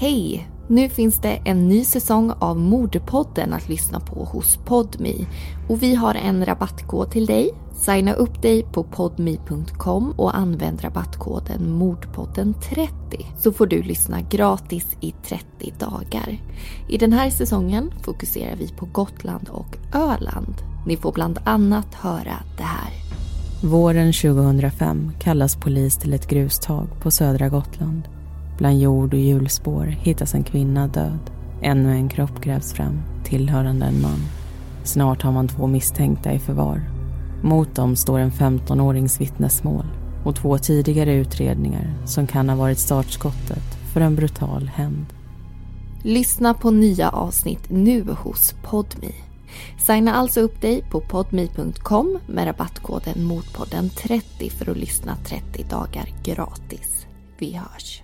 Hej! Nu finns det en ny säsong av Mordpodden att lyssna på hos Podmi. Och vi har en rabattkod till dig. Signa upp dig på podmi.com och använd rabattkoden Mordpodden30 så får du lyssna gratis i 30 dagar. I den här säsongen fokuserar vi på Gotland och Öland. Ni får bland annat höra det här. Våren 2005 kallas polis till ett grustag på södra Gotland. Bland jord och hjulspår hittas en kvinna död. Ännu en kropp grävs fram, tillhörande en man. Snart har man två misstänkta i förvar. Mot dem står en 15-årings vittnesmål och två tidigare utredningar som kan ha varit startskottet för en brutal hämnd. Lyssna på nya avsnitt nu hos Podmi. Signa alltså upp dig på podmi.com med rabattkoden Motpodden30 för att lyssna 30 dagar gratis. Vi hörs!